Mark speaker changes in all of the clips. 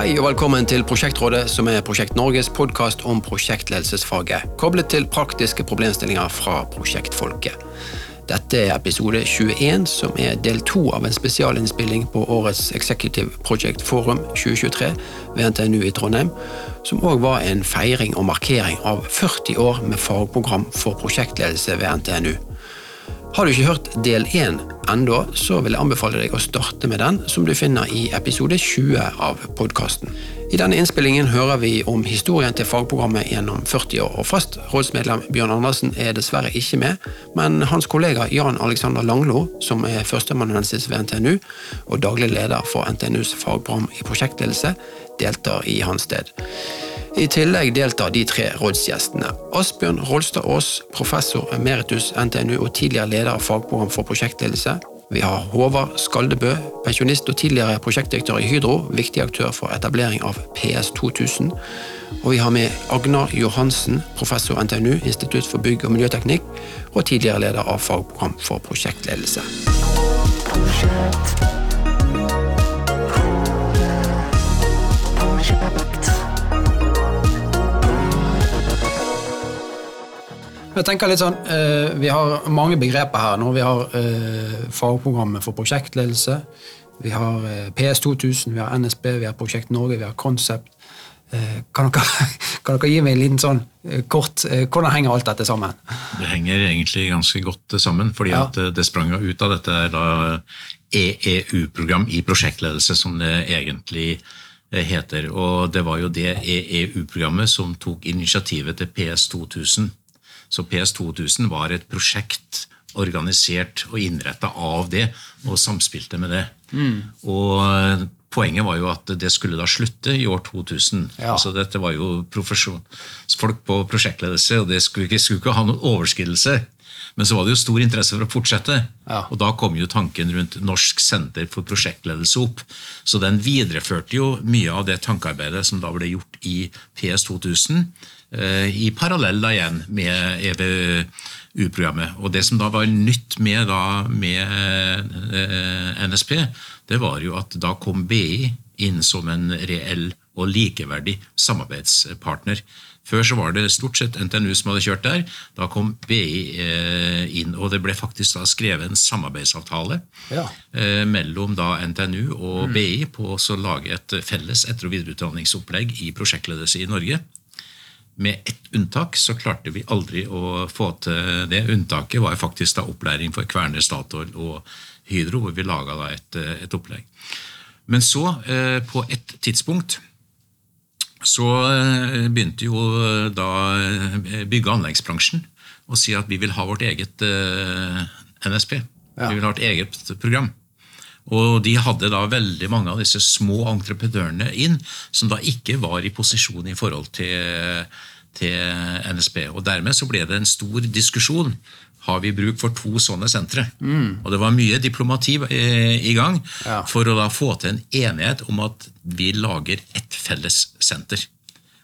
Speaker 1: Hei og velkommen til Prosjektrådet, som er Prosjekt Norges podkast om prosjektledelsesfaget, koblet til praktiske problemstillinger fra prosjektfolket. Dette er episode 21, som er del to av en spesialinnspilling på årets Executive Project Forum 2023 ved NTNU i Trondheim, som òg var en feiring og markering av 40 år med fagprogram for prosjektledelse ved NTNU. Har du ikke hørt del én ennå, så vil jeg anbefale deg å starte med den, som du finner i episode 20 av podkasten. I denne innspillingen hører vi om historien til fagprogrammet gjennom 40 år. og Fast rådsmedlem Bjørn Andersen er dessverre ikke med, men hans kollega Jan Alexander Langlo, som er førsteamanuensis ved NTNU og daglig leder for NTNUs fagprogram i prosjektledelse, deltar i hans sted. I tillegg deltar de tre rådsgjestene. Asbjørn Rolstad Aas, professor emeritus NTNU og tidligere leder av fagprogram for prosjektledelse. Vi har Håvard Skaldebø, pensjonist og tidligere prosjektdirektør i Hydro, viktig aktør for etablering av PS 2000. Og vi har med Agnar Johansen, professor NTNU, Institutt for bygg- og miljøteknikk, og tidligere leder av fagprogram for prosjektledelse. Prosjekt. Jeg tenker litt sånn, eh, Vi har mange begreper her nå. Vi har eh, fagprogrammet for prosjektledelse. Vi har eh, PS2000, vi har NSB, vi har Prosjekt Norge, vi har Concept. Kan dere, kan dere, gi meg en liten sånn kort Hvordan henger alt dette sammen?
Speaker 2: Det henger egentlig ganske godt sammen, fordi ja. at det sprang ut av dette EEU-program i prosjektledelse, som det egentlig heter. Og det var jo det EEU-programmet som tok initiativet til PS2000 så PS 2000 var et prosjekt organisert og innretta av det, og samspilte med det. Mm. Og Poenget var jo at det skulle da slutte i år 2000. Ja. Altså Dette var jo folk på prosjektledelse, og det skulle ikke, skulle ikke ha noen overskridelse. Men så var det jo stor interesse for å fortsette. Ja. Og da kom jo tanken rundt Norsk senter for prosjektledelse opp. Så den videreførte jo mye av det tankearbeidet som da ble gjort i PS 2000. Eh, i parallell da igjen med EBU-programmet. Og Det som da var nytt med, da, med eh, NSP, det var jo at da kom BI inn som en reell og likeverdig samarbeidspartner. Før så var det stort sett NTNU som hadde kjørt der. Da kom BI eh, inn, og det ble faktisk da skrevet en samarbeidsavtale ja. mellom da NTNU og mm. BI på å lage et felles etter- og videreutdanningsopplegg i prosjektledelse i Norge. Med ett unntak så klarte vi aldri å få til det. Unntaket var faktisk da opplæring for Kværner, Statoil og Hydro, hvor vi laga et, et, opplegg. Men så, eh, på et tidspunkt, så eh, begynte jo da eh, bygge- og anleggsbransjen å si at vi vil ha vårt eget NSP. Ja. Vi vil ha vårt eget program. Og de hadde da veldig mange av disse små entreprenørene inn, som da ikke var i posisjon i forhold til, til NSB. Og Dermed så ble det en stor diskusjon. Har vi bruk for to sånne sentre? Mm. Og Det var mye diplomati i gang ja. for å da få til en enighet om at vi lager ett felles senter.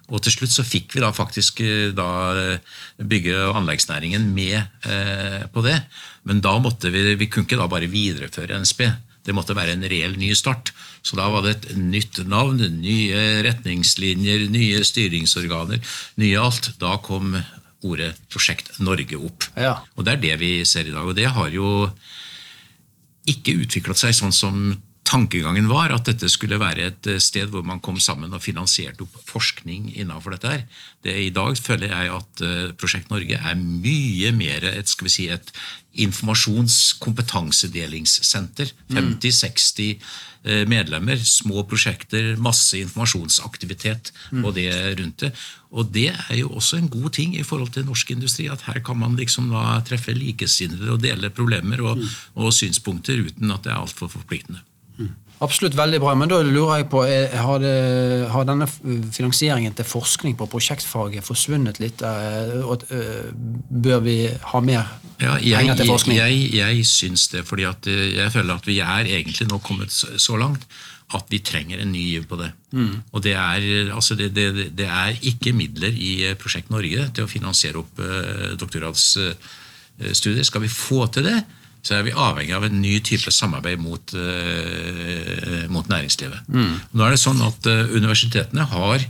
Speaker 2: Og til slutt så fikk vi da faktisk eh, da bygge- og anleggsnæringen med eh, på det. Men da måtte vi, vi kunne ikke da bare videreføre NSB. Det måtte være en reell ny start. Så da var det et nytt navn, nye retningslinjer, nye styringsorganer, nye alt. Da kom ordet Prosjekt Norge opp. Ja. Og det er det vi ser i dag. Og det har jo ikke utviklet seg sånn som tankegangen var at dette skulle være et eh, sted hvor man kom sammen og finansierte opp forskning innenfor dette. her. Det, I dag føler jeg at uh, Prosjekt Norge er mye mer et, skal vi si, et informasjonskompetansedelingssenter. 50-60 mm. uh, medlemmer, små prosjekter, masse informasjonsaktivitet mm. og det rundt det. Og det er jo også en god ting i forhold til norsk industri, at her kan man liksom da treffe likesinnede og dele problemer og, mm. og synspunkter uten at det er altfor forpliktende.
Speaker 1: Absolutt veldig bra. Men da lurer jeg på, har, det, har, denne finansieringen til forskning på prosjektfaget forsvunnet litt? Eh, og, eh, bør vi ha mer ja, jeg, penger til forskning?
Speaker 2: Jeg, jeg, jeg syns det, fordi eh, jeg føler at vi er egentlig nå kommet så langt at vi trenger en ny giv på det. Mm. Og det er, altså det, det, det er, ikke midler i Prosjekt Norge til å finansiere opp doktorgradsstudier. Skal vi få til det, så er vi avhengig av en ny type samarbeid mot, uh, mot næringslivet. næringslivet. Nå er det sånn at uh, Universitetene har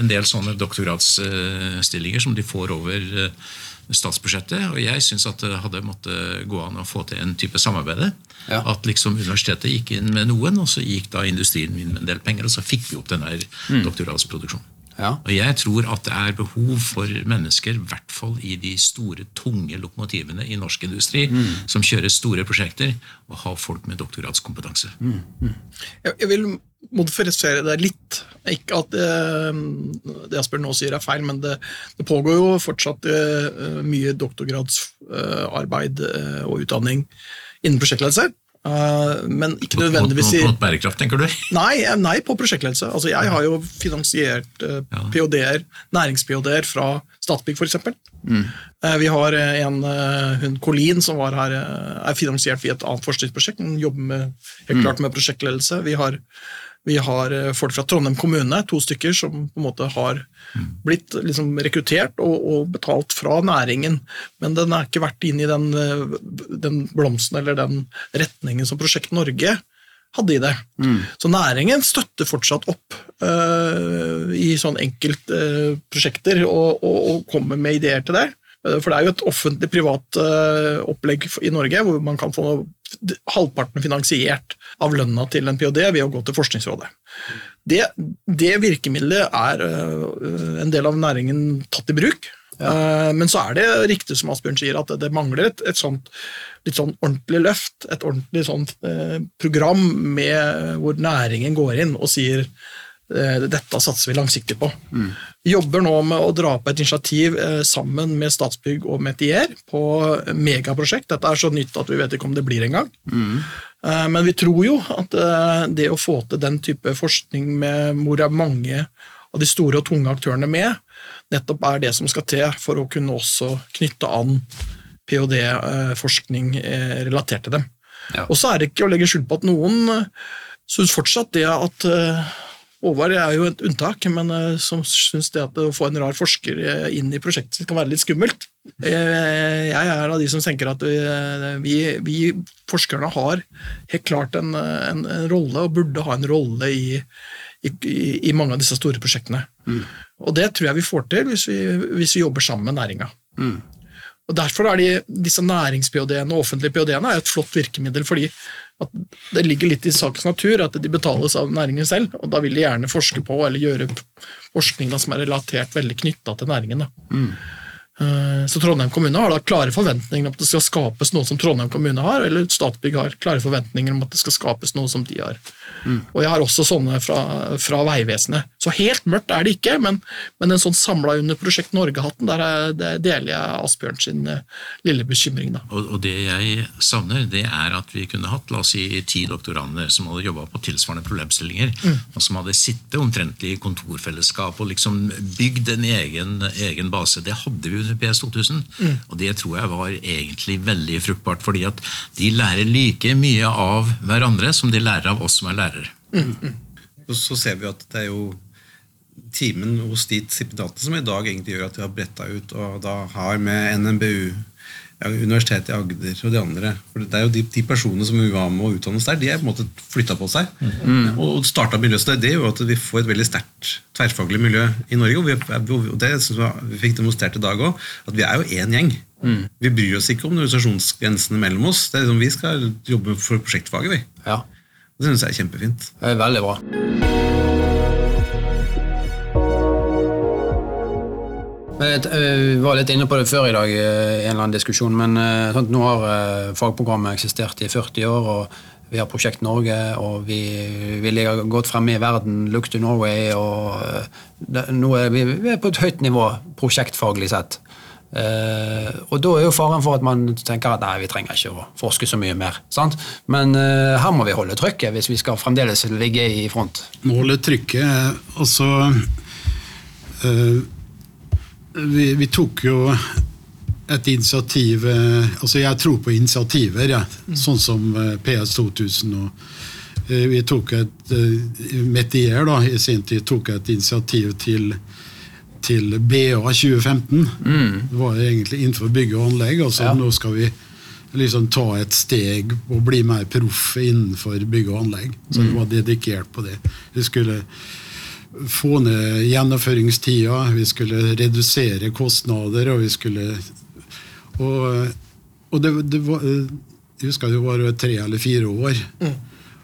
Speaker 2: en del sånne doktorgradsstillinger som de får over uh, statsbudsjettet. Og jeg syns at det hadde måttet gå an å få til en type samarbeid. Ja. At liksom universitetet gikk inn med noen, og så gikk da industrien inn med en del penger, og så fikk vi opp denne mm. doktorgradsproduksjonen. Ja. Og jeg tror at det er behov for mennesker, i hvert fall i de store, tunge lokomotivene i norsk industri, mm. som kjører store prosjekter, og ha folk med doktorgradskompetanse. Mm.
Speaker 3: Mm. Jeg, jeg vil modifisere det litt. Ikke at det, eh, det Asbjørn nå sier er feil, men det, det pågår jo fortsatt uh, mye doktorgradsarbeid uh, og utdanning innen prosjektledelse. Uh, men ikke nødvendigvis
Speaker 2: i Mot bærekraft, tenker du?
Speaker 3: Nei, nei på prosjektledelse. Altså, jeg har jo finansiert uh, ph.d.-er, nærings-ph.d.-er fra Statsbygg f.eks. Mm. Uh, vi har en hun Colin som var her, er finansiert via et annet forskningsprosjekt. Hun jobber med, helt mm. klart med prosjektledelse. Vi har vi har eh, folk fra Trondheim kommune, to stykker, som på en måte har blitt liksom rekruttert og, og, betalt fra næringen. Men den har ikke vært inne i den, eh, den blomsten eller den retningen som Prosjekt Norge hadde i det. Mm. Så næringen støtter fortsatt opp uh, i sånn enkeltprosjekter uh, og, og, og, kommer med ideer til det. For det er jo et offentlig-privat uh, opplegg i Norge hvor man kan få halvparten finansiert av lønna til en ph.d. ved å gå til Forskningsrådet. Det, det virkemidlet er uh, en del av næringen tatt i bruk. Ja. Men så er det riktig som Asbjørn sier, at det mangler et, et sånt litt sånn ordentlig løft. Et ordentlig sånt program med, hvor næringen går inn og sier dette satser vi langsiktig på. Mm. Jobber nå med å dra på et initiativ sammen med Statsbygg og Metier på megaprosjekt. Dette er så nytt at vi vet ikke om det blir engang. Mm. Eh, men vi tror jo at eh, det å få til den type forskning med hvor det er mange av de store og tunge aktørene med, nettopp er det som skal til for å kunne også knytte an ph.d.-forskning eh, relatert til dem. Ja. Og så er det ikke å legge skjul på at noen syns fortsatt det at Håvard er jo et unntak, men uh, som syns det at å få en rar forsker eh, inn i prosjektet kan være litt skummelt. Uh, jeg er av de som tenker at vi, vi, vi forskerne har helt klart en, en, en, rolle, og burde ha en rolle i, i, i mange av disse store prosjektene. Mm. Og det tror jeg vi får til hvis vi, hvis vi jobber sammen med næringa. Mm. Og Derfor er de, disse nærings-ph.d.-ene og offentlige ph.d.-ene et flott virkemiddel, fordi det ligger litt i sakens natur at de betales av næringen selv, og da vil de gjerne forske på eller gjøre forskning som er relatert veldig knytta til næringen. Mm. Eh, så Trondheim kommune har da klare forventninger om at det skal skapes noe som Trondheim kommune har, eller Statbygg har klare forventninger om at det skal skapes noe som de har. Mm. Og jeg har også sånne fra, fra Vegvesenet. Så helt mørkt er det ikke, men, men en sånn samla under Prosjekt Norge-hatten, der, er, der, deler jeg Asbjørn sin uh, lille bekymring. Da.
Speaker 2: Og, og, det jeg savner, det er at vi kunne hatt la oss si, ti doktorander som hadde jobba på tilsvarende problemstillinger, mm. og som hadde sittet omtrentlig i kontorfellesskap og liksom bygd en egen, egen base. Det hadde vi under PS 2000, mm. og det tror jeg var egentlig veldig fruktbart, fordi at de lærer like mye av hverandre som de lærer av oss som er lærere lærere. Mm,
Speaker 4: mm. Og så ser vi at det er jo timen hos de stipendatene som i dag egentlig gjør at de har bretta ut og da har med NMBU, Universitetet i Agder og de andre For det er jo de, de personene som vi var med å utdannes der, de er på en måte flytta på seg. Mm. Og starta miljøet. Så det gjør at vi får et veldig sterkt tverrfaglig miljø i Norge. Og, vi, og det vi fikk demonstrert i dag òg, at vi er jo én gjeng. Mm. Vi bryr oss ikke om organisasjonsgrensene mellom oss. Det er liksom, Vi skal jobbe for prosjektfaget. vi. Ja. Det syns jeg er kjempefint.
Speaker 5: Det er veldig bra. Eh, vi var litt inne på det før i dag, i en eller annen diskusjon, men sånn, nå har eh, fagprogrammet eksistert i 40 år. og vi har Prosjekt Norge, og vi, vi ligger godt fremme i verden. Look to Norway. og det, er vi, vi, er på et høyt nivå prosjektfaglig sett. Uh, og da er jo faren for at man tenker at nei, vi trenger ikke å forske så mye mer. Sant? Men uh, her må vi holde trykket hvis vi skal fremdeles ligge i front.
Speaker 6: Holde trykket, altså uh, vi, vi, tok jo et initiativ Altså jeg tror på initiativer, ja. Mm. sånn som PS 2000. og Vi tok et Metier da, i sin tid tok et initiativ til til BA 2015. Mm. Det var egentlig innenfor bygg og anlegg. altså ja. Nå skal vi liksom ta et steg og bli mer proff innenfor bygg og anlegg. Så det var dedikert på det. Vi skulle få ned gjennomføringstida, vi skulle redusere kostnader, og vi skulle Og, og det, det var Jeg husker det var tre eller fire år.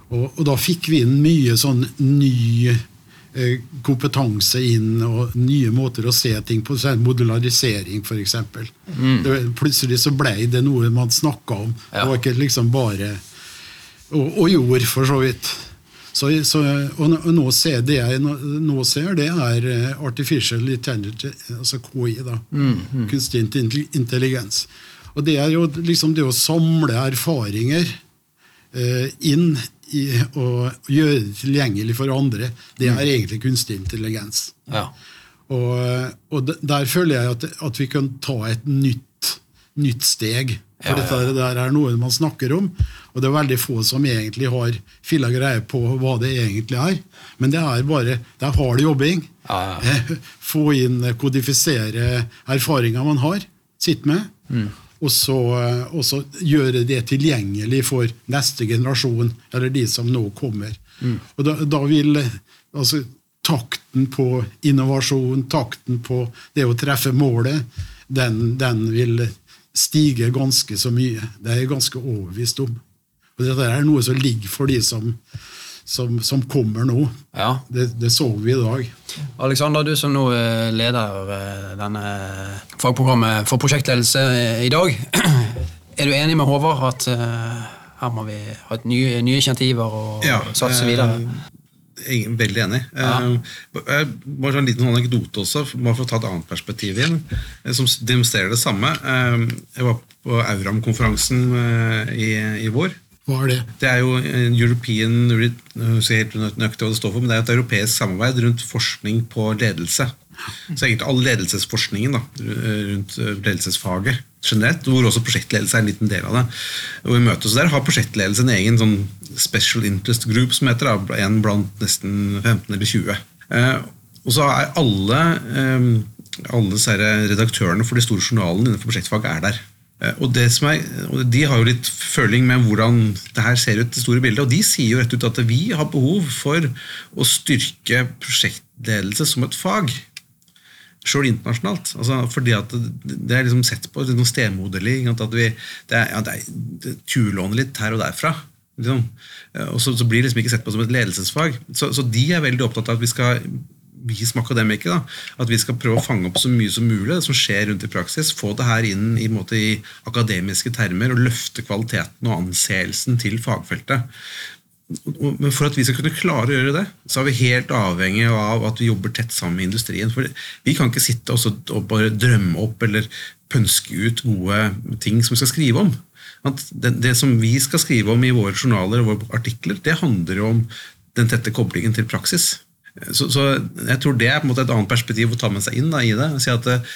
Speaker 6: Og, og da fikk vi inn mye sånn ny eh, kompetanse inn, og nye måter å se ting på. sånn Modularisering, f.eks. Mm. Plutselig så ble det noe man snakka om.
Speaker 5: Ja.
Speaker 6: Det var ikke liksom bare Og, og jord, for så vidt. Så, så, og nå- ser det jeg nå, ser, det er eh, artificial intelligence, altså KI. da, Kunstig intelligens. Og det er jo liksom det å samle erfaringer eh, inn i, og gjøre det tilgjengelig for andre, det er egentlig kunstig intelligens.
Speaker 5: Ja.
Speaker 6: Og, og der føler jeg at, at vi kan ta et nytt, nytt steg. For
Speaker 5: Ja, ja,
Speaker 6: dette der er noe man snakker om, og det er veldig få som egentlig har filla greie på hva det egentlig er. Men det er bare det er hard jobbing.
Speaker 5: Ja,
Speaker 6: Få inn, eh, kodifisere erfaringer man har, sitter med.
Speaker 5: Mm.
Speaker 6: Og så, eh, og så gjøre det tilgjengelig for neste generasjon, eller de som nå kommer.
Speaker 5: Mm.
Speaker 6: Og da, da vil eh, altså, takten på innovasjon, takten på det å treffe målet, den, den vil stige ganske så mye. Det er jeg ganske overbevist om. Og dette er noe som ligger for de som, som, som kommer nå.
Speaker 5: ja.
Speaker 6: Det, det så vi i dag.
Speaker 5: Alexander, du som nå eh, leder eh, denne fagprogrammet for prosjektledelse eh, i dag. Er du enig med Håvard at her må vi ha et nye, nye initiativer og satse
Speaker 4: eh,
Speaker 5: videre?
Speaker 4: Veldig enig.
Speaker 5: Ja.
Speaker 4: Eh, eh, Bare en liten anekdote også, bare for å ta et annet perspektiv inn, eh, som demonstrerer det samme. Eh, Jeg var på Auram-konferansen eh, i, i vår.
Speaker 6: Hva er det?
Speaker 4: Det er jo en European jeg husker helt nøyaktig hva det står for, men det er et europeisk samarbeid rundt forskning på ledelse. Så egentlig all ledelsesforskningen da, rundt ledelsesfaget generelt, hvor også prosjektledelse er en liten del av det. Og I møtet der har prosjektledelse en egen sånn special interest group som heter en blant nesten 15 eller 20. Eh, og så er alle, eh, alle redaktørene for de store journalene innenfor prosjektfag er der. Eh, Og, er, og De har jo litt føling med hvordan det her ser ut, det store bildet. Og de sier jo rett ut at vi har behov for å styrke prosjektledelse som et fag. Sjøl internasjonalt. Altså fordi at det, er liksom sett på noe stemoderlig. At vi, det er, ja, det er, det tjuvlåner litt her og derfra. Liksom. Eh, Og så, så blir det liksom ikke sett på som et ledelsesfag. Så, så de er veldig opptatt av at vi skal vi som akademikere, da, at vi skal prøve å fange opp så mye som mulig det som skjer rundt i praksis. Få det her inn i, måte, i akademiske termer og løfte kvaliteten og anseelsen til fagfeltet. Men for at vi skal kunne klare å gjøre det, så er vi helt avhengig av at vi jobber tett sammen med industrien. For vi kan ikke sitte og, bare drømme opp eller pønske ut gode ting som vi skal skrive om. Det, det som vi skal skrive om i våre journaler og våre artikler, det handler jo om den tette koblingen til praksis. Så, så jeg tror det er på en måte et annet perspektiv å ta med seg inn da, i det. Si at eh,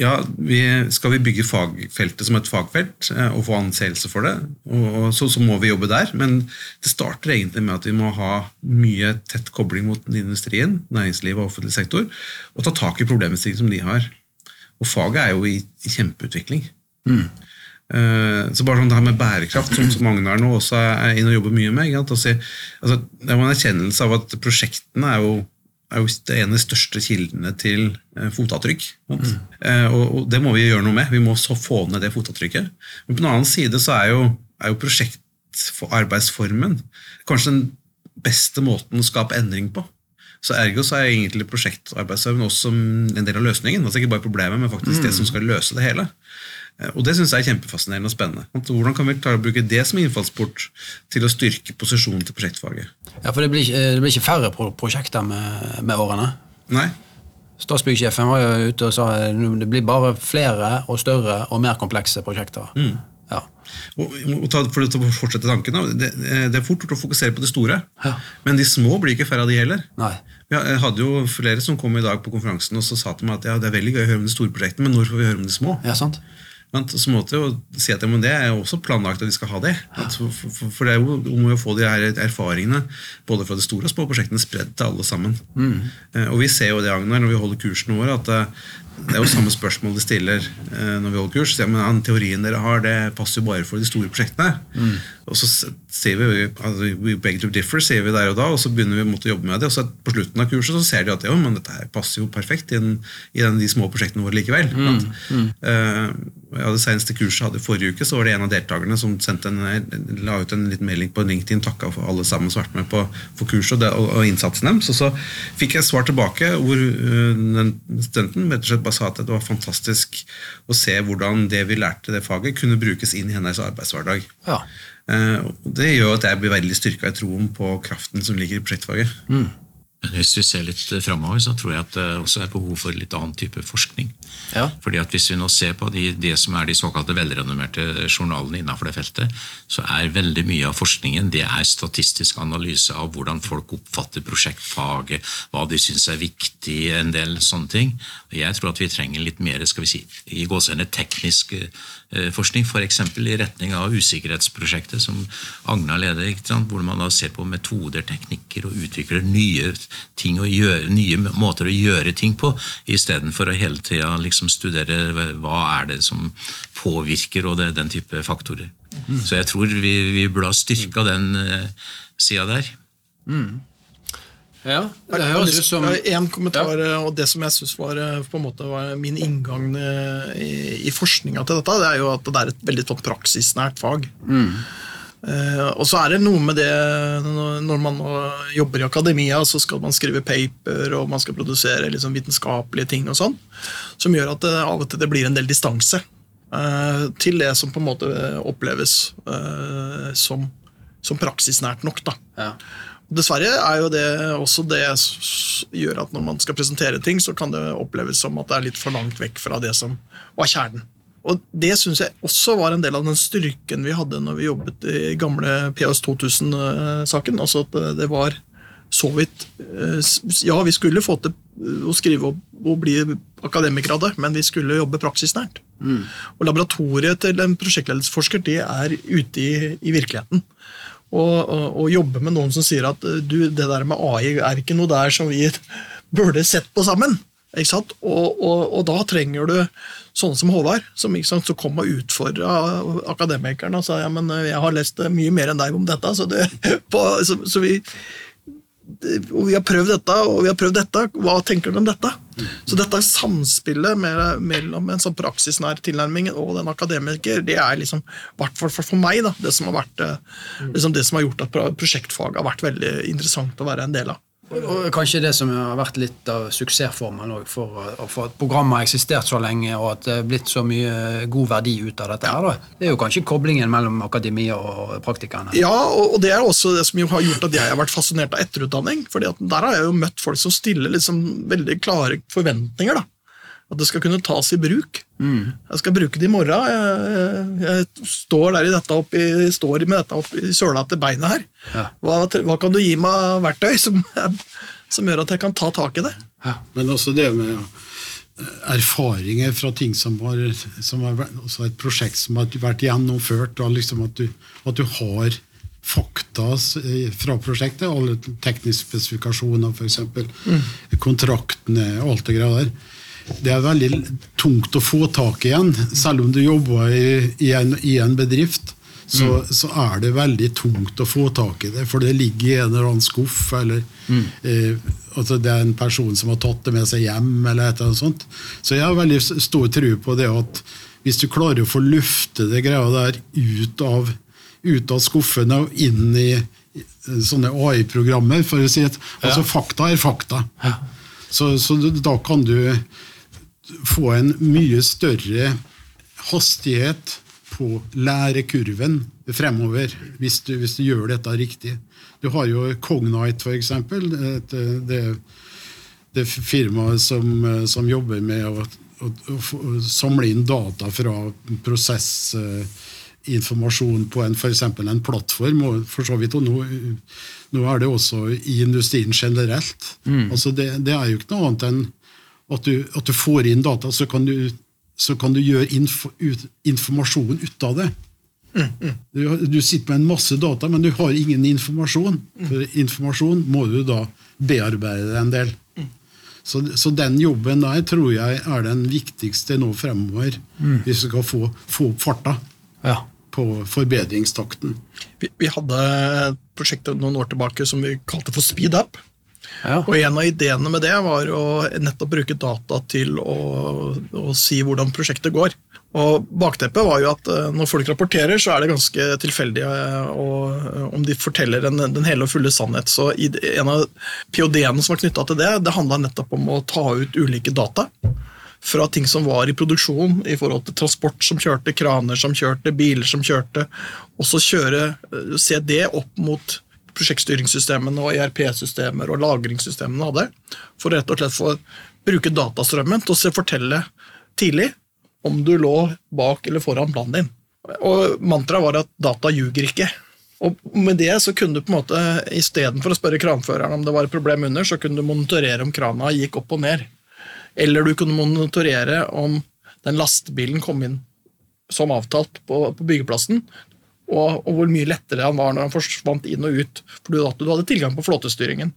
Speaker 4: ja, vi, Skal vi bygge fagfeltet som et fagfelt eh, og få anseelse for det, og, så, så må vi jobbe der. Men det starter egentlig med at vi må ha mye tett kobling mot industrien, næringslivet og offentlig sektor, og ta tak i problemstillinger som de har. Og faget er jo i, i kjempeutvikling. Eh, Så bare sånn det her med bærekraft, som, Magnar nå også er inne og jobber mye med. Altså, det er en erkjennelse av at prosjektene er jo, er jo det ene største kildene til eh, fotavtrykk. Mm. Eh, Og, og det må vi gjøre noe med. Vi må få ned det fotavtrykket. Men på den annen side så er jo, er jo prosjektarbeidsformen kanskje den beste måten å skape endring på. Så Ergo så er egentlig prosjektarbeidsformen også en del av løsningen. Altså ikke bare problemet, men faktisk det som skal løse det hele. Eh, Og det syns jeg er kjempefascinerende og spennende. Hvordan kan vi klare å bruke det som innfallsport til å styrke posisjonen til prosjektfaget?
Speaker 5: Ja, for det blir, ikke- det blir ikke færre pro prosjekter med, med årene.
Speaker 4: Nei?
Speaker 5: Statsbyggsjefen var jo ute og sa det blir bare flere og større og mer komplekse prosjekter. Ja.
Speaker 4: Og, og ta, for å fortsette tanken, det, det er fort gjort å fokusere på det store.
Speaker 5: Ja.
Speaker 4: Men de små blir ikke færre av de heller.
Speaker 5: Nei.
Speaker 4: Jeg hadde jo flere som kom i dag på konferansen og så sa til meg at ja, det er veldig gøy å høre om de store prosjektene, men når får vi høre om de små?
Speaker 5: Ja, sant?
Speaker 4: Så måtte jeg jo si at men det er jo også planlagt at vi skal ha det. For, for, for, det er jo om å få de her erfaringene både fra de store og små prosjektene spredd til alle sammen. Mm. Og vi ser jo det, Agnar, når vi holder kursene våre, at det er jo samme spørsmål de stiller eh, når vi holder kurs. Ja, men den teorien dere har, det passer jo bare for de store prosjektene. Mm. Og så sier vi altså, we beg to differ, sier vi der og da, og så begynner vi å jobbe med det. Og så på slutten av kurset så ser de at jo, men dette her passer jo perfekt i, den, i den, de små prosjektene våre likevel. Mm. Mm. Uh, ja, det seneste kurset hadde forrige uke, så var det en av deltakerne som en, la ut en liten melding på LinkedIn, takka for alle sammen som har vært med på for kurset og, det, og, og, innsatsen deres. Og så fikk jeg svar tilbake hvor uh, den studenten rett og slett bare sa at det var fantastisk å se hvordan det vi lærte det faget, kunne brukes inn i hennes arbeidshverdag. Ja. Uh, det gjør at jeg blir veldig styrka i troen på kraften som ligger i prosjektfaget. Mm.
Speaker 2: Hvis vi ser litt framover, så tror jeg at det også er behov for litt annen type forskning. Ja. Fordi at Hvis vi nå ser på de, det som er de såkalte velrenommerte journalene innenfor det feltet, så er veldig mye av forskningen det er statistisk analyse av hvordan folk oppfatter prosjektfaget, hva de syns er viktig, en del sånne ting. Og Jeg tror at vi trenger litt mer skal vi si, i gåsehendene teknisk eh, forskning, f.eks. i retning av usikkerhetsprosjektet som Agna leder, hvor man da ser på metoder, teknikker og utvikler nye ting å gjøre, nye måter å gjøre ting på, istedenfor å hele tida liksom studere hva er det som påvirker og det, den type faktorer. Mm. Så jeg tror vi, vi burde ha styrka den uh, sida der. Mm.
Speaker 3: Ja, det høres ut som En kommentar, ja. og det som jeg syns var, eh, var min inngang eh, i, i forskninga til dette, det er jo at det er et veldig praksisnært fag. Mm. Uh, og så er det noe med det når man jobber i akademia, så skal man skrive paper og man skal produsere liksom vitenskapelige ting, og sånn, som gjør at det, av og til det blir en del distanse uh, til det som på en måte oppleves som, som, praksisnært nok. Da. Ja. Dessverre er jo det også det gjør at når man skal presentere ting, så kan det oppleves som at det er litt for langt vekk fra det som var kjernen. Og Det syns jeg også var en del av den styrken vi hadde når vi jobbet i gamle PS 2000-saken. Altså at det var så vidt eh, Ja, vi skulle få til å skrive opp og bli akademikere av det, men vi skulle jobbe praksisnært. Mm. Og Laboratoriet til en prosjektledelsesforsker det er ute i, i virkeligheten. Og, og, og, jobbe med noen som sier at du, det der med AI er ikke noe der som vi burde sett på sammen. Og, og, da trenger du sånne som Håvard, som, sant, som kom og utfordra akademikerne og sa ja, men eh, jeg har lest mye mer enn deg om dette. Så, det, på, så, så vi, og vi har prøvd dette, og vi har prøvd dette. Hva tenker du om dette? Så dette samspillet mellom en sånn praksisnær tilnærming og den akademiker, det er liksom, hvert fall for meg, da, det som har vært eh, liksom det som har gjort at prosjektfaget har vært veldig interessant å være en del av.
Speaker 5: Og kanskje det som har vært litt av suksessformen for, for, at programmet har eksistert så lenge og at det er blitt så mye god verdi ut av dette. her da. Det er jo kanskje koblingen mellom akademia og praktikerne.
Speaker 3: Ja, og det er også det som har gjort at jeg har vært fascinert av etterutdanning. For der har jeg jo møtt folk som stiller liksom veldig klare forventninger. da. At det skal kunne tas i bruk. Mm. Jeg skal bruke det i morgen. Jeg, jeg står der i dette oppi, står med dette oppi søla til beinet her. Ja. Hva, hva, kan du gi meg verktøy som, som, gjør at jeg kan ta tak i det?
Speaker 6: Ja. Men også det med erfaringer fra ting som har, som har et prosjekt som har vært gjennomført, og liksom at, du, at du har fakta fra prosjektet, alle tekniske spesifikasjoner f.eks., mm. kontraktene, og alt det greia der det er veldig tungt å få tak i igjen. Selv om du jobber i, i, en, i en, bedrift, så, mm. så, er det veldig tungt å få tak i det. For det ligger i en eller annen skuff, eller mm. eh, altså det er en person som har tatt det med seg hjem, eller et eller annet sånt. Så jeg har veldig stor tro på det at hvis du klarer å få lufte det greia der ut av, ut av skuffene og inn i sånne AI-programmer, for å si at altså fakta er fakta. Ja. Så, så, da kan du få en mye større hastighet på lærekurven fremover, hvis du, hvis du gjør dette riktig. Du har jo Cognite, f.eks. Det, det firmaet som, som, jobber med å, å, å, samle inn data fra prosessinformasjon på en, for en plattform. og for så vidt, og nå, nå er det også i industrien generelt. Mm. Altså det, det, er jo ikke noe annet enn at du, at du, får inn data, så kan du så kan du gjøre info, ut, informasjon ut av det. Du, mm. du sitter med en masse data, men du har ingen informasjon. For informasjon må du da bearbeide en del. Så, så den jobben der tror jeg er den viktigste nå fremover, hvis vi skal få, få opp farta
Speaker 5: Ja.
Speaker 6: på forbedringstakten.
Speaker 3: Vi, vi hadde et prosjekt noen år tilbake som vi kalte for Speed Up.
Speaker 5: Ja.
Speaker 3: Og En av ideene med det var å nettopp bruke data til å, å si hvordan prosjektet går. Og Bakteppet var jo at eh, når folk rapporterer, så er det ganske tilfeldig eh, eh, om de forteller den, den hele og fulle sannhet. Så En av POD-ene som var knytta til det, det handla nettopp om å ta ut ulike data. Fra ting som var i produksjon, i forhold til transport som kjørte, kraner som kjørte, biler som kjørte. Og så kjøre, se det opp mot prosjektstyringssystemene og ERP-systemer og lagringssystemene hadde. For rett og slett å bruke datastrømmen til å fortelle tidlig om du lå bak eller foran planen din. Og Mantraet var at data ljuger ikke. Og med det så kunne du på en måte, Istedenfor å spørre kranføreren om det var et problem under, så kunne du monitorere om krana gikk opp og ned. Eller du kunne monitorere om den lastebilen kom inn som avtalt på, på byggeplassen, og, og hvor mye lettere han var når han forsvant inn og ut, fordi du, du hadde tilgang på flåtestyringen.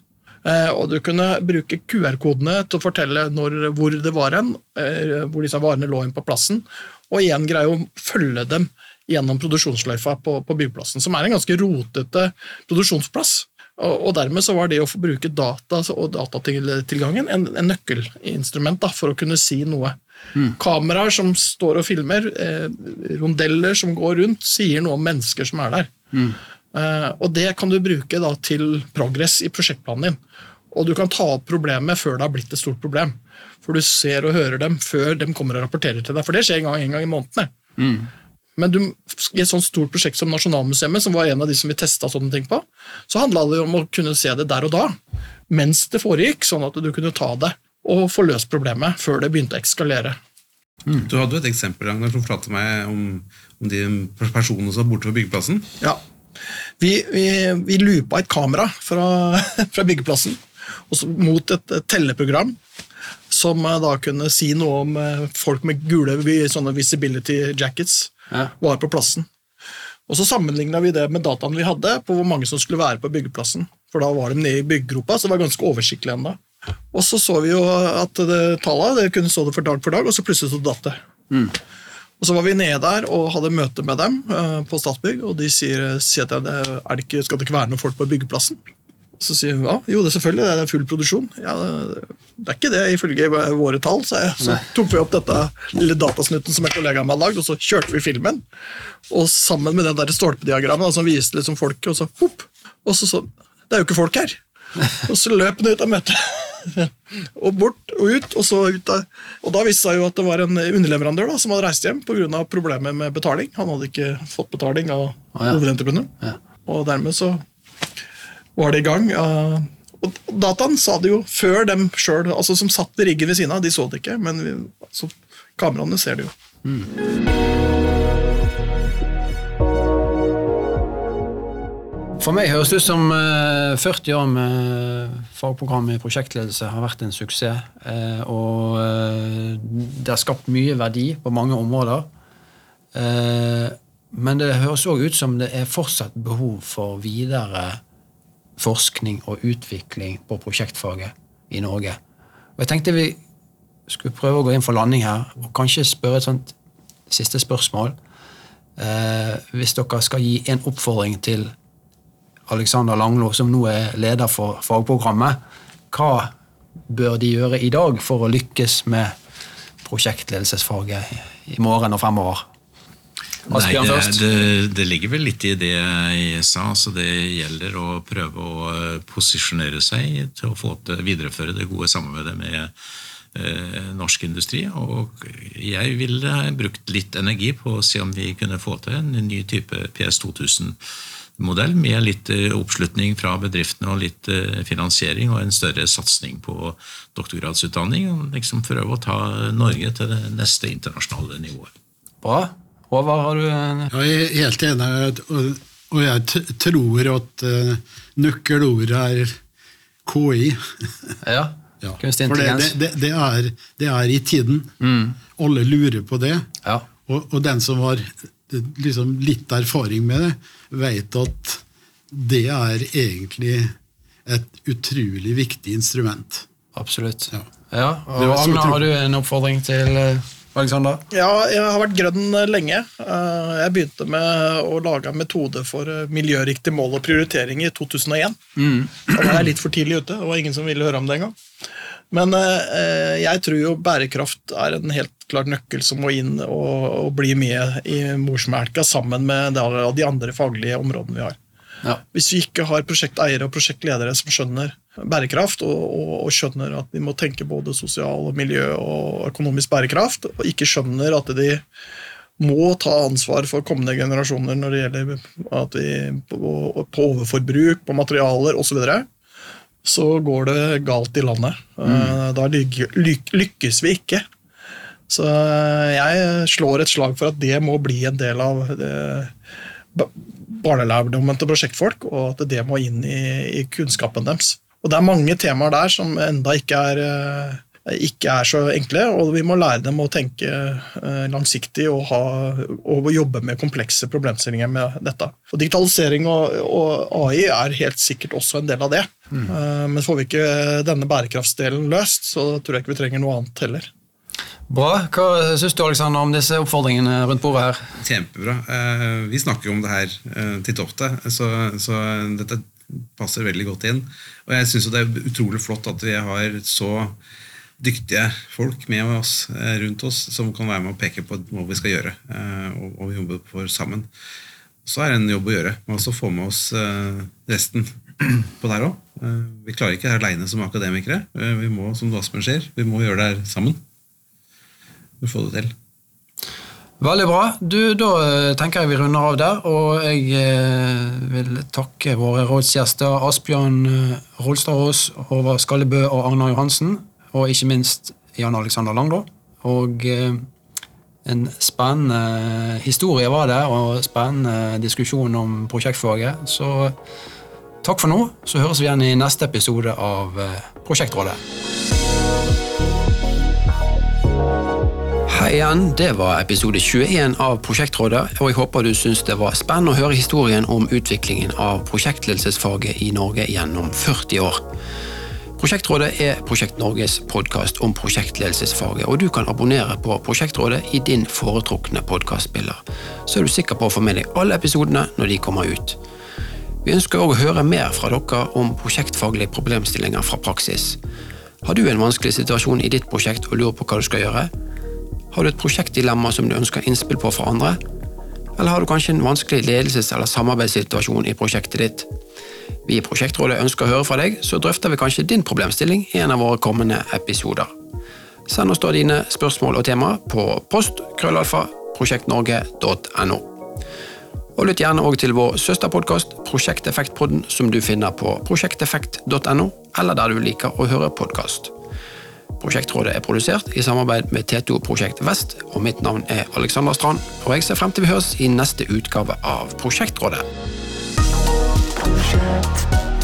Speaker 3: Eh, og du kunne bruke QR-kodene til å fortelle når, hvor det var hen, eh, hvor disse varene lå inn på plassen, og igjen greie å følge dem gjennom produksjonsløyfa på, på byggeplassen, som er en ganske rotete produksjonsplass. Og, dermed så var det å få bruke data og datatilgangen en, en nøkkelinstrument da, for å kunne si noe. Kameraer som står og filmer, eh, rondeller som går rundt, sier noe om mennesker som er der. Eh, og det kan du bruke da til progress i prosjektplanen din. Og du kan ta opp problemet før det har blitt et stort problem. For du ser og hører dem før de kommer og rapporterer til deg. For det skjer en gang, en gang i måneden. Men du, i et sånt stort prosjekt som Nasjonalmuseet, som var en av de som vi testa sånne ting på, så handla det om å kunne se det der og da, mens det foregikk, sånn at du kunne ta det og få løst problemet før det begynte å ekskalere.
Speaker 4: Du hadde jo et eksempel Ragnar, som fortalte meg om, om de personene som var borte fra byggeplassen.
Speaker 3: Ja. Vi, vi, vi loopa et kamera fra, fra byggeplassen mot et, et telleprogram som eh, da kunne si noe om eh, folk med gule sånne visibility jackets
Speaker 5: Ja.
Speaker 3: Var på plassen. Og Så sammenligna vi det med dataene vi hadde på hvor mange som skulle være på byggeplassen. For da var de nede i byggegropa, så det var ganske oversiktlig ennå. Og så så vi jo at det, tallet det kunne stå det for dag for dag, og så plutselig så datt det. Og Så var vi nede der og hadde møte med dem eh, på Statsbygg, og de sier, sier at det, er det ikke, skal det ikke være noen folk på byggeplassen. Så sier hun ja, jo det er selvfølgelig, det er full produksjon. Ja, det, det er ikke det ifølge våre tall, sa jeg. Så tok vi opp dette lille datasnutten som en kollega har lagd, og så kjørte vi filmen. Og sammen med det der stolpediagrammet som viste liksom folk, og så hopp, og så sånn Det er jo ikke folk her. Og så løp han ut av møtet. og bort og ut, og så ut av Og da viste det seg jo at det var en underleverandør da, som hadde reist hjem pga. problemer med betaling. Han hadde ikke fått betaling av
Speaker 5: ja. Ja.
Speaker 3: Og dermed så var det i gang. eh, og dataen sa det jo før dem sjøl, altså som satt i riggen ved siden av. De så det ikke, men vi, altså, kameraene ser det jo.
Speaker 5: For meg høres det ut som eh, 40 år med fagprogram i prosjektledelse har vært en suksess. eh, Og eh, det har skapt mye verdi på mange områder. Eh, Men det høres òg ut som det er fortsatt behov for videre forskning og utvikling på prosjektfaget i Norge. Og jeg tenkte vi skulle prøve å gå inn for landing her, og kanskje spørre et sånt siste spørsmål. Eh, hvis dere skal gi en oppfordring til Alexander Langlo, som nå er leder for fagprogrammet, hva bør de gjøre i dag for å lykkes med prosjektledelsesfaget i morgen og fremover?
Speaker 2: Nei,
Speaker 5: Asbjørn
Speaker 2: det,
Speaker 5: først.
Speaker 2: det, det ligger vel litt i det jeg sa. så Det gjelder å prøve å eh, posisjonere seg til å få til videreføre det gode samarbeidet med eh, norsk industri. Og jeg ville brukt litt energi på å se om vi kunne få til en ny type PS 2000-modell med litt eh, oppslutning fra bedriftene og litt eh, finansiering og en større satsing på doktorgradsutdanning. og liksom Prøve å ta Norge til det neste internasjonale nivået.
Speaker 5: Bra. Håvard, har du
Speaker 6: Jeg er helt enig, og, og jeg tror at uh, nøkkelordet er KI.
Speaker 5: Ja.
Speaker 6: Ja,
Speaker 1: Kunstig
Speaker 6: for det,
Speaker 1: intelligens.
Speaker 6: det, det, er, det er i tiden. Alle lurer på det.
Speaker 1: Ja.
Speaker 6: Og, og den som har liksom, litt erfaring med det, vet at det er egentlig et utrolig viktig instrument.
Speaker 1: Absolutt.
Speaker 6: Ja.
Speaker 1: Ja, og
Speaker 6: utrolig.
Speaker 1: har du en oppfordring til eh, Alexander?
Speaker 3: Ja, jeg har vært grønn lenge. Eh, Jeg begynte med å lage en metode for eh, miljøriktig mål og prioritering i 2001. Da var jeg litt for tidlig ute. Det var ingen som ville høre om det engang. Men eh, jeg tror jo bærekraft er en helt klar nøkkel som må inn og, og bli med i morsmelka sammen med de andre faglige områdene vi har.
Speaker 1: Ja.
Speaker 3: Hvis vi ikke har prosjekteiere og prosjektledere som skjønner bærekraft, og, og, og skjønner at de må tenke både sosial og miljø og økonomisk bærekraft, og ikke skjønner at de må ta ansvar for kommende generasjoner når det gjelder at vi, på, på overforbruk, på materialer osv., så, videre, så går det galt i landet. Mm. Da lyk, lyk, lykkes vi ikke. Så eh, jeg slår et slag for at det må bli en del av det, barnelærdommen til prosjektfolk, og at det må inn i, i kunnskapen deres. Og Det er mange temaer der som enda ikke er, eh, ikke er så enkle, og vi må lære dem å tenke eh, langsiktig og, ha, og jobbe med komplekse problemstillinger med dette. Og Digitalisering og, og AI er helt sikkert også en del av det. Mm. Men får vi ikke denne bærekraftsdelen løst, så tror jeg ikke vi trenger noe annet heller.
Speaker 1: Bra. Hva syns du Alexander, om disse oppfordringene rundt bordet her?
Speaker 4: Kjempebra. Eh, Vi snakker jo om det her eh, titt og ofte, så, så dette passer veldig godt inn. Og jeg syns det er utrolig flott at vi har så dyktige folk med oss eh, rundt oss som kan være med og peke på hva vi skal gjøre, eh, og og jobbe for sammen. Så er det en jobb å gjøre. Men også få med oss eh, resten på der òg. Vi klarer ikke det aleine som akademikere. Vi må, som Asbjørn sier, vi må gjøre det her sammen. Vi får det til.
Speaker 1: Veldig bra. Du, Da eh, tenker jeg vi runder av der, og jeg eh, vil takke våre rådsgjester Asbjørn eh, Rolstadås, Håvard Skallebø og Arna Johansen, og ikke minst Jan Alexander Langdå. Og en spennende historie var det, og spennende diskusjon om prosjektfaget. Så takk for nå, så høres vi igjen i neste episode av Prosjektrådet. Hei igjen, det var episode 21 av Prosjektrådet, og jeg håper du syns det var spennende å høre historien om utviklingen av prosjektledelsesfaget i Norge gjennom 40 år. Prosjektrådet er Prosjekt Norges podkast om prosjektledelsesfaget, og du kan abonnere på Prosjektrådet i din foretrukne podkastspiller, så er du sikker på å få med deg alle episodene når de kommer ut. Vi ønsker òg å høre mer fra dere om prosjektfaglige problemstillinger fra praksis. Har du en vanskelig situasjon i ditt prosjekt og lurer på hva du skal gjøre? Har du et prosjektdilemma som du ønsker innspill på fra andre? Eller har du kanskje en vanskelig ledelses- eller samarbeidssituasjon i prosjektet ditt? Vi i Prosjektrådet ønsker å høre fra deg, så drøfter vi kanskje din problemstilling i en av våre kommende episoder. Send oss da dine spørsmål og temaer på post krøllalfa prosjektnorge.no. Og lytt gjerne også til vår søsterpodkast Prosjekteffektpodden, som du finner på prosjekteffekt.no, eller der du liker å høre podkast. Prosjektrådet er produsert i samarbeid med T2 Prosjekt Vest, og mitt navn er Alexander Strand, og jeg ser frem til vi høres i neste utgave av Prosjektrådet.
Speaker 7: Project.